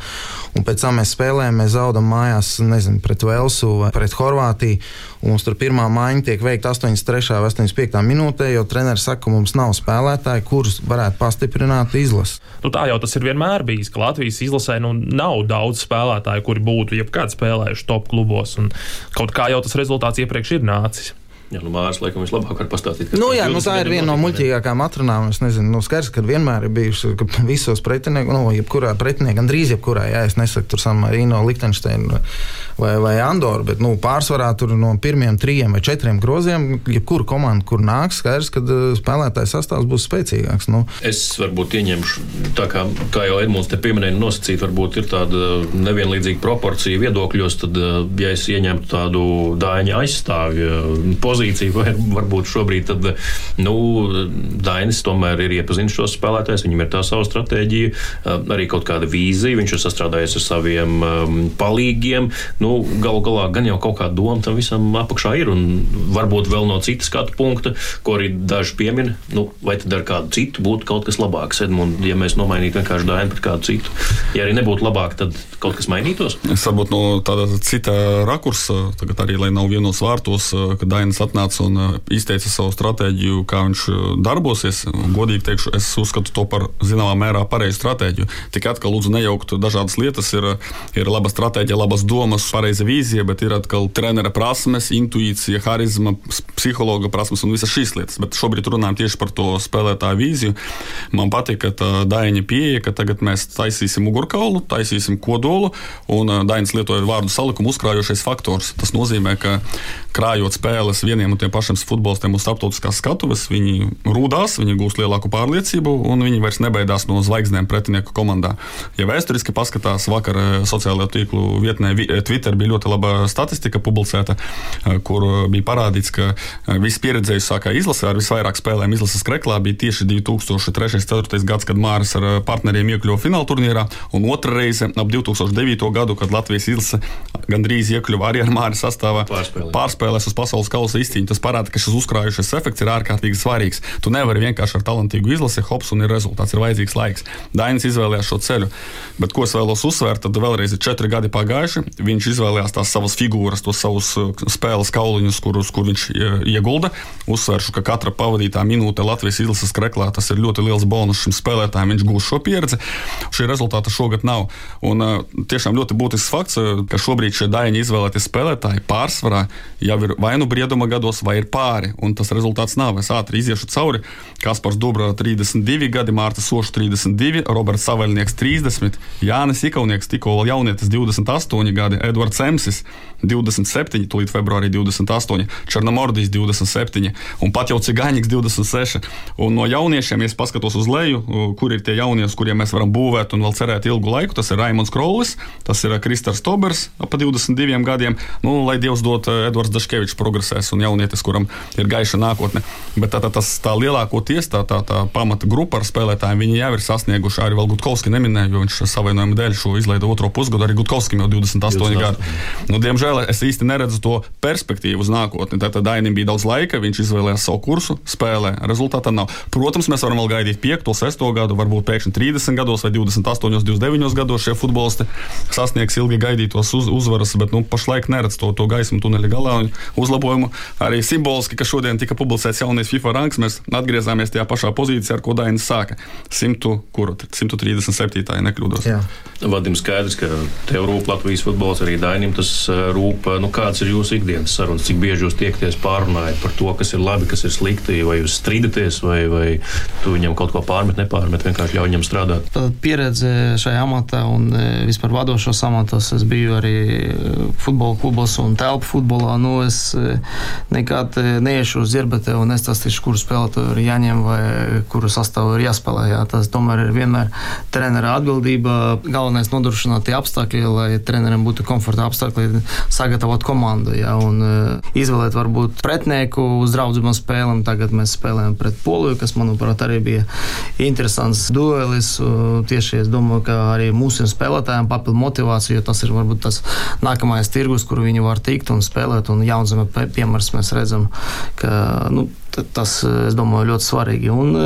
Speaker 4: Un pēc tam mēs spēlējam, mēs zaudam mājās, nezinu, pret Velsu vai pret Horvātiju. Mums tur pirmā maiņa tiek veikta 83. vai 85. minūtē, jo treneris saka, ka mums nav spēlētāji, kurus varētu pastiprināt izlasi.
Speaker 3: Nu, tā jau tas ir vienmēr bijis, ka Latvijas izlasē nu, nav daudz spēlētāju, kuri būtu jebkad spēlējuši top klubos. Kaut kā jau tas rezultāts iepriekš ir nācis.
Speaker 2: Jā, nu, Mārcis, laikam, vislabāk var pastāstīt.
Speaker 4: Nu, jā, nu, tā ir viena no muļķīgākajām atrunām. Es nezinu, nu, skaidrs, ka vienmēr ir bijuši ka visos pretinieku, nu, jebkurā pretiniekā, gandrīz jebkurā, jā, es nesaku tur San Marino, Liechtensteinu vai, vai Andoru, bet nu, pārsvarā tur no pirmiem trijiem vai četriem groziem, jebkura komanda, kur nāks, skaidrs, ka uh, spēlētājs sastāvs būs spēcīgāks. Nu.
Speaker 2: Es varbūt ieņemšu, tā kā, kā jau Edmunds te pieminēja, nosacīt, varbūt ir tāda nevienlīdzīga proporcija viedokļos, tad, uh, ja es ieņemtu tādu dāņa aizstāvju pozīciju, vai varbūt šobrīd tad, nu, Dainis tomēr ir iepazinis šos spēlētājus, viņam ir tā sava stratēģija, arī kaut kāda vīzija, viņš ir sastrādājies ar saviem um, palīgiem. Nu, galu galā gan jau kaut kāda doma tam visam apakšā ir, un varbūt vēl no citas skatu punkta, ko arī daži piemina, nu, vai tad ar kādu citu būtu kaut kas labāks. Edmund, ja mēs nomainītu vienkārši Dainu pret kādu citu, ja arī nebūtu labāk, tad kaut kas mainītos?
Speaker 5: Es varbūt no tāda cita rakursa, tagad arī, lai nav vienos vārtos, ka Dainis atnāca un uh, izteica savu stratēģiju, kā viņš uh, darbosies. Godīgi teikšu, es uzskatu to par zināmā mērā pareizu stratēģiju. Tikai atkal lūdzu nejaukt dažādas lietas. Ir, ir laba stratēģija, labas domas, pareiza vīzija, bet ir atkal trenera prasmes, intuīcija, harizma, psihologa prasmes un visas šīs lietas. Bet šobrīd runājam tieši par to spēlētāju vīziju. Man patīk, ka tā Daina pieeja, ka tagad mēs taisīsim mugurkaulu, taisīsim kodolu, un uh, Dainis lietoja vārdu salikumu uzkrājošais faktors. Tas nozīmē, ka krājot spēles vienā vieniem un tiem pašiem futbolistiem uz starptautiskās skatuves. Viņi rūdās, viņi gūst lielāku pārliecību un viņi vairs nebaidās no zvaigznēm pretinieku komandā. Ja vēsturiski paskatās, vakar eh, sociālajā tīklu vietnē eh, Twitter bija ļoti laba statistika publicēta, eh, kur bija parādīts, ka vispieredzējušākā izlase ar visvairāk spēlēm izlases kreklā bija tieši 2003.-2004. gads, kad Māris ar partneriem iekļuva fināla turnīrā, un otra reize ap 2009. gadu, kad Latvijas izlase gandrīz iekļuva arī ar Māri sastāvā pārspēlēs uz pasaules kausa izcīņu. Tas parāda, ka šis uzkrājušais efekts ir ārkārtīgi svarīgs. Tu nevari vienkārši ar talantīgu izlasi, hops un ir rezultāts, ir vajadzīgs laiks. Dainis izvēlējās šo ceļu. Bet ko es vēlos uzsvērt, tad vēlreiz ir četri gadi pagājuši. Viņš izvēlējās tās savas figūras, tos savus uh, spēles kauliņus, kurus kur viņš uh, iegulda. Uzsvēršu, ka katra pavadītā minūte Latvijas izlases kreklā tas ir ļoti liels bonus šim spēlētājam. Viņš gūs šo pieredzi. Šī rezultāta šogad nav. Un, uh, tiešām ļoti būtisks fakts, ka šobrīd šie daļiņi izvēlētie spēlētāji pārsvarā jau ir vai nu brieduma gadu gados vai ir pāri, un tas rezultāts nav. Es ātri iziešu cauri. Kaspars Dubra 32 gadi, Mārta Soša 32, Roberts Savaļnieks 30, Jānis Ikaunieks tikko vēl jaunietis 28 gadi, Edvards Semsis 27, tūlīt februārī 28, Černamordijs 27 un pat jau Cigāņiks 26. Un no jauniešiem, ja paskatos uz leju, kur ir tie jaunie, uz kuriem mēs varam būvēt un vēl cerēt ilgu laiku, tas ir Raimons Krolis, tas ir Kristers Tobers ap 22 gadiem. Nu, lai Dievs dod Edvards Daškevičs progresēs un jaunietis, kuram ir gaiša nākotne. Bet tā, tā, tas, tā lielākoties tā, tā, tā pamata grupa ar spēlētājiem, viņi jau ir sasnieguši. Arī Gutkovski neminēja, jo viņš savainojuma dēļ šo izlaida otro pusgadu. Arī Gutkovskim jau 28 28. gadi. Nu, diemžēl es īsti neredzu to perspektīvu uz nākotni. Tad Dainim bija daudz laika, viņš izvēlējās savu kursu, spēlē. Rezultātā nav. Protams, mēs varam vēl gaidīt 5, 6 gadu, varbūt pēkšņi 30 gados vai 28, 29 gados šie futbolisti sasniegs ilgi gaidītos uz, uzvaras, bet nu, pašlaik neredz to, to gaismu tuneļa galā un uzlabojumu. Arī simboliski, ka šodien tika publicēts jaunais FIFA rangs, mēs atgriezāmies tajā pašā pozīcijā, ar ko Dainis sāka. 100, kuru, 137. ja nekļūdos. Jā.
Speaker 2: Vadim skaidrs, ka tev rūp Latvijas futbols, arī Dainim tas rūp. Nu, kāds ir jūsu ikdienas sarunas? Cik bieži jūs tiekties pārunājat par to, kas ir labi, kas ir slikti, vai jūs strīdaties, vai, vai tu viņam kaut ko pārmet, nepārmet, vienkārši ļauj viņam strādāt?
Speaker 6: Pieredze šajā amatā un vispār vadošos amatos es biju arī futbola klubos un telpu futbolā. Nu, es nekad neiešu uz zirbete un nestāstīšu, kuru spēlētāju ir jāņem vai kuru sastāvu ir jāspēlē. Jā. Tas tomēr ir vienmēr trenera atbildība. Galvenais nodrošināt tie apstākļi, lai trenerim būtu komforta apstākļi sagatavot komandu. Ja, un, uh, izvēlēt varbūt pretinieku uz draudzīgām spēlēm. Tagad mēs spēlējam pret Poliju, kas, manuprāt, arī bija interesants duelis. Tieši es domāju, ka arī mūsu spēlētājiem papildu motivāciju, jo tas ir varbūt tas nākamais tirgus, kur viņi var tikt un spēlēt. Un jaunzeme piemērs mēs redzam, ka nu, Tas, es domāju, ļoti svarīgi. Un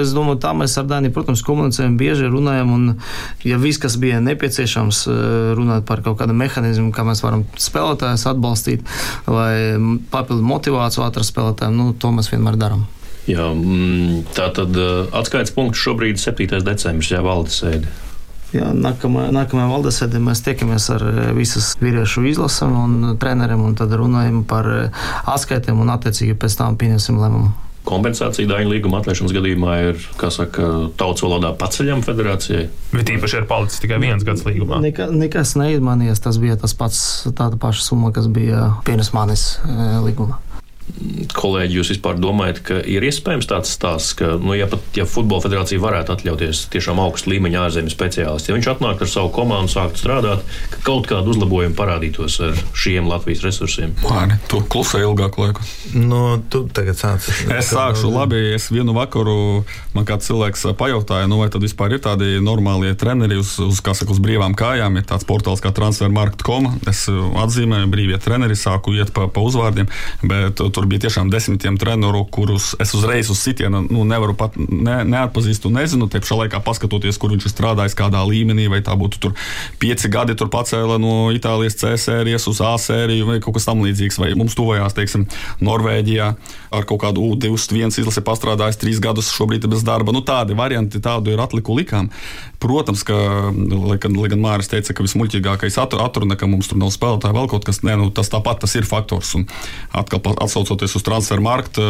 Speaker 6: es domāju, tā mēs ar Dāniju, protams, komunicējam, bieži runājam. Un, ja viss, kas bija nepieciešams, runāt par kaut kādu mehānismu, kā mēs varam spēlētājus atbalstīt, vai papildu motivāciju atrast spēlētājiem, nu, to mēs vienmēr darām.
Speaker 2: Jā, tā tad atskaites punkts šobrīd ir 7. decembris, ja valdes sēde.
Speaker 6: Jā, nākamā, nākamajā valdes sēdē mēs tiekamies ar visas vīriešu izlasēm un treneriem, un tad runājam par atskaitēm un attiecīgi pēc tam pieņemsim lēmumu.
Speaker 2: Kompensācija daļa līguma atlaišanas gadījumā ir, kā saka, tautas valodā paceļama federācijai.
Speaker 3: Bet īpaši ir palicis tikai viens gads līgumā.
Speaker 6: Neka, nekas neizmainījās. Tas bija tas pats, tāda paša summa, kas bija pirms manis līgumā
Speaker 2: kolēģi, jūs vispār domājat, ka ir iespējams tāds stāsts, ka, nu, ja pat ja Futbola federācija varētu atļauties tiešām augstu līmeņa ārzemju speciālistu, ja viņš atnāktu ar savu komandu, sāktu strādāt, ka kaut kāda uzlabojuma parādītos ar šiem Latvijas resursiem?
Speaker 5: Māri, tu klusē ilgāku laiku.
Speaker 4: Nu, tu tagad sāc.
Speaker 5: Es sākšu labi. Es vienu vakaru man kāds cilvēks pajautāja, nu, vai tad vispār ir tādi normālie treneri uz, uz, saka, uz brīvām kājām. Ir tāds portāls kā transfermarkt.com. Es atzīmēju brīvie treneri, sāku iet pa, pa uzvārdiem, bet tur bija tiešām desmitiem treneru, kurus es uzreiz uz sitienu nu, nevaru pat ne, neatpazīst un nezinu. Te pašā laikā paskatoties, kur viņš ir strādājis, kādā līmenī, vai tā būtu tur pieci gadi, tur pacēla no Itālijas C sērijas uz A sēriju vai kaut kas tamlīdzīgs, vai mums tuvajās, teiksim, Norvēģijā ar kaut kādu U21 izlasi pastrādājis trīs gadus, šobrīd ir bez darba. Nu, tādi varianti, tādu ir atliku likām. Protams, ka, lai gan, lai gan Māris teica, ka vismuļķīgākais atruna, ka mums tur nav spēlētāji, vēl kaut kas, ne, nu, tas tāpat tas ir faktors. Un atkal atsaucoties uz transferu marktu,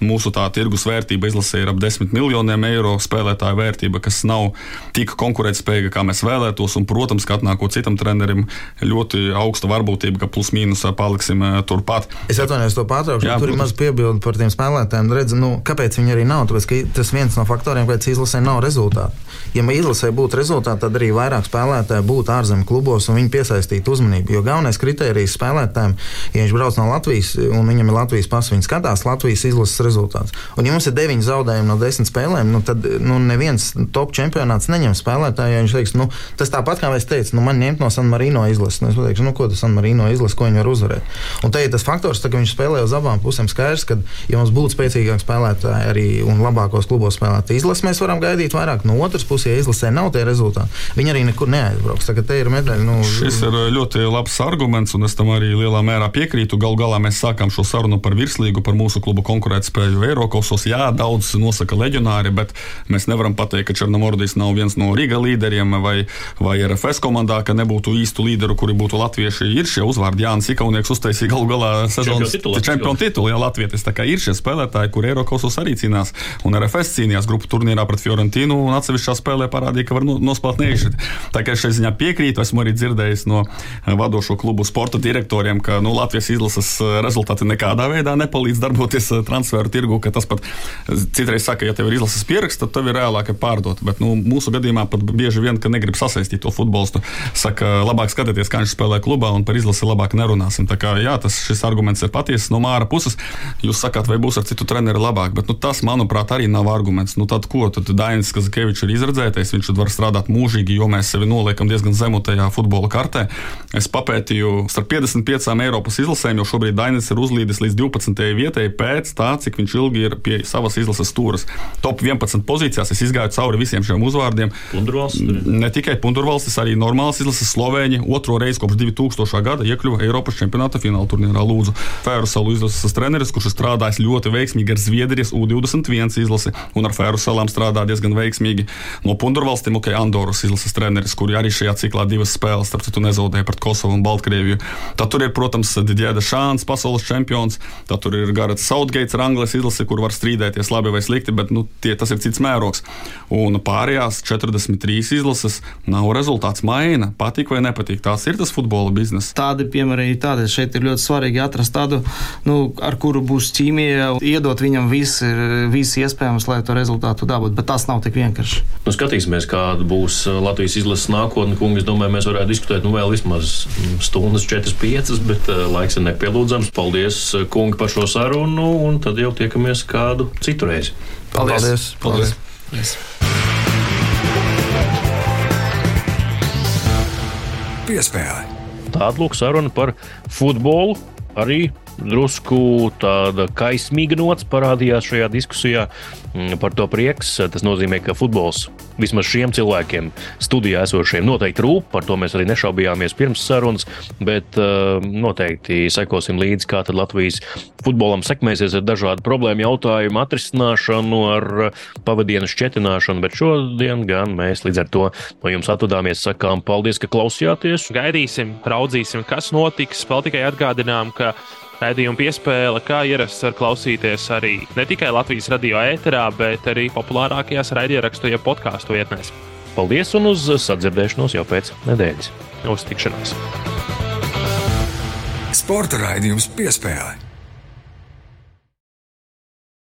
Speaker 5: mūsu tā tirgus vērtība izlasē ir ap 10 miljoniem eiro spēlētāju vērtība, kas nav tik konkurētspējīga, kā mēs vēlētos. Un, protams, ka atnākot citam trenerim, ļoti augsta varbūtība, ka plus mīnus paliksim eh, turpat.
Speaker 4: Es atvainojos to pārtraukšu, tur ir maz piebildu par tiem spēlētājiem. Redz, nu, kāpēc viņi arī nav? Tāpēc, tas viens no faktoriem, kāpēc izlasē nav rezultātu. Ja izlasē būtu rezultāti, tad arī vairāk spēlētāji būtu ārzemju klubos un viņi piesaistītu uzmanību. Jo galvenais kriterijs spēlētājiem, ja viņš brauc no Latvijas un viņam ir Latvijas pasta, viņi skatās Latvijas izlases rezultātus. Un, ja mums ir 9 zaudējumi no 10 spēlēm, nu, tad nu, neviens top čempionāts neņem spēlētāju. Ja viņš teiks, nu, tas tāpat kā es teicu, nu, man ņemt no San Marino izlases. Nu, es teikšu, nu, ko tas San Marino izlases, ko viņi var uzvarēt. Un te ir tas faktors, tā, ka viņš spēlē uz abām pusēm skaidrs, ka, ja mums būtu spēcīgāki spēlētāji arī un labākos klubos spēlēt izlases, mēs varam gaidīt vairāk. No otras puses, ja izlasē nav tie rezultāti, viņi arī nekur neaizbrauks. Tagad ir medaļa. Nu,
Speaker 5: Šis ir ļoti labs arguments, un es tam arī lielā mērā piekrītu. Galu galā mēs sākām šo sarunu par virslīgu, par mūsu klubu konkurētspēju Eiropasos. Jā, daudz nosaka leģionāri, bet mēs nevaram pateikt, ka Černomordijs nav viens no Riga līderiem vai, vai RFS komandā, ka nebūtu īstu līderu, kuri būtu latvieši. Ir šie uzvārdi, Jānis Ikaunieks uztaisīja galu galā sezonas čempionu titulu. Jā, Latvijas tā kā ir šie spēlētāji, kur Eiropasos arī cīnās, un RFS cīnījās grupu turnīrā pret Fiorentinu un atsevišķā spēlē parādīja, ka var nospēlēt neizšķirt. Tā kā šai ziņā piekrītu, esmu arī dzirdējis no eh, vadošo klubu sporta direktoriem, ka nu, Latvijas izlases eh, rezultāti nekādā veidā nepalīdz darboties eh, transferu tirgu. Tas pat citreiz saka, ja tev ir izlases pieraksts, tad tev ir reālāk pārdot. Bet nu, mūsu gadījumā pat bieži vien, ka negrib sasaistīt to futbolistu, saka, labāk skatieties, kā viņš spēlē klubā un par izlasi labāk nerunāsim. Tā kā jā, tas šis arguments ir patiesas no māra puses. Jūs sakāt, vai būs ar citu treneru labāk, bet nu, tas, manuprāt, arī nav arguments. Nu, tad ko? Tad Dainis Kazakēvičs ir izredzētais, viņš var strādāt mūžīgi, jo mēs sevi noliekam diezgan zemu tajā futbola kartē. Es papētīju starp 55 Eiropas izlasēm, jo šobrīd Dainis ir uzlīdis līdz 12. vietai pēc tā, cik viņš ilgi ir pie savas izlases stūras. Top 11 pozīcijās es izgāju cauri visiem šiem uzvārdiem. Ne tikai Pundurvalstis, arī normāls izlases Slovēņi otro reizi kopš 2000. gada iekļuva Eiropas čempionāta fināla turnīrā Lūdzu. Fēru salu izlases treneris, kurš strādājis ļoti veiksmīgi ar Zviedrijas U21 izlasi un ar Fēru salām strādā diezgan veiksmīgi. No Pundurvalstīm, ok, Andoras izlases treneris, kuri arī šajā ciklā divas spēles, starp citu, nezaudēja pret Kosovu un Baltkrieviju. Tad tur ir, protams, Digēda Šāns, pasaules čempions, tad tur ir Garats Southgates, Anglis izlase, kur var strīdēties labi vai slikti, bet nu, tie, tas ir cits mērogs. Un pārējās 43 izlases nav rezultāts maina, patīk vai nepatīk. Tās ir tas futbola biznesa.
Speaker 6: Tādi piemēri ir tādi. Šeit ir ļoti svarīgi atrast tādu, nu, ar kuru būs ķīmija, iedot viņam visu, visu iespējams, lai to rezultātu dabūtu. Bet tas nav tik vienkārši.
Speaker 2: Nu, skatīsimies, kāda būs Latvijas izlases nākotne. Kungi, es domāju, mēs varētu diskutēt nu, vēl vismaz stundas, 4-5, bet uh, laiks ir nepielūdzams. Paldies, kungi, par šo sarunu, un tad jau tiekamies kādu citu reizi.
Speaker 4: Paldies!
Speaker 5: Paldies.
Speaker 4: Paldies.
Speaker 1: Piespēle.
Speaker 2: Tāda lūk saruna par futbolu. Arī drusku tāda kaismīga nots parādījās šajā diskusijā. Mm, par to prieks. Tas nozīmē, ka futbols vismaz šiem cilvēkiem studijā esošiem noteikti rūp. Par to mēs arī nešaubījāmies pirms sarunas, bet uh, noteikti sekosim līdzi, kā Latvijas futbolam sekmēsies ar dažādu problēmu jautājumu atrisināšanu, ar pavadienu šķetināšanu. Bet šodien gan mēs līdz ar to no jums atvadāmies, sakām paldies, ka klausījāties.
Speaker 3: Gaidīsim, raudzīsim, kas notiks. Vēl tikai atgādinām, ka Raidījuma piespēle, kā ierasts, var klausīties arī ne tikai Latvijas radio ēterā, bet arī populārākajās raidierakstu ja podkāstu vietnēs.
Speaker 2: Paldies un uz sadzirdēšanos jau pēc nedēļas.
Speaker 3: Uz tikšanos!
Speaker 1: Sporta raidījums piespēle.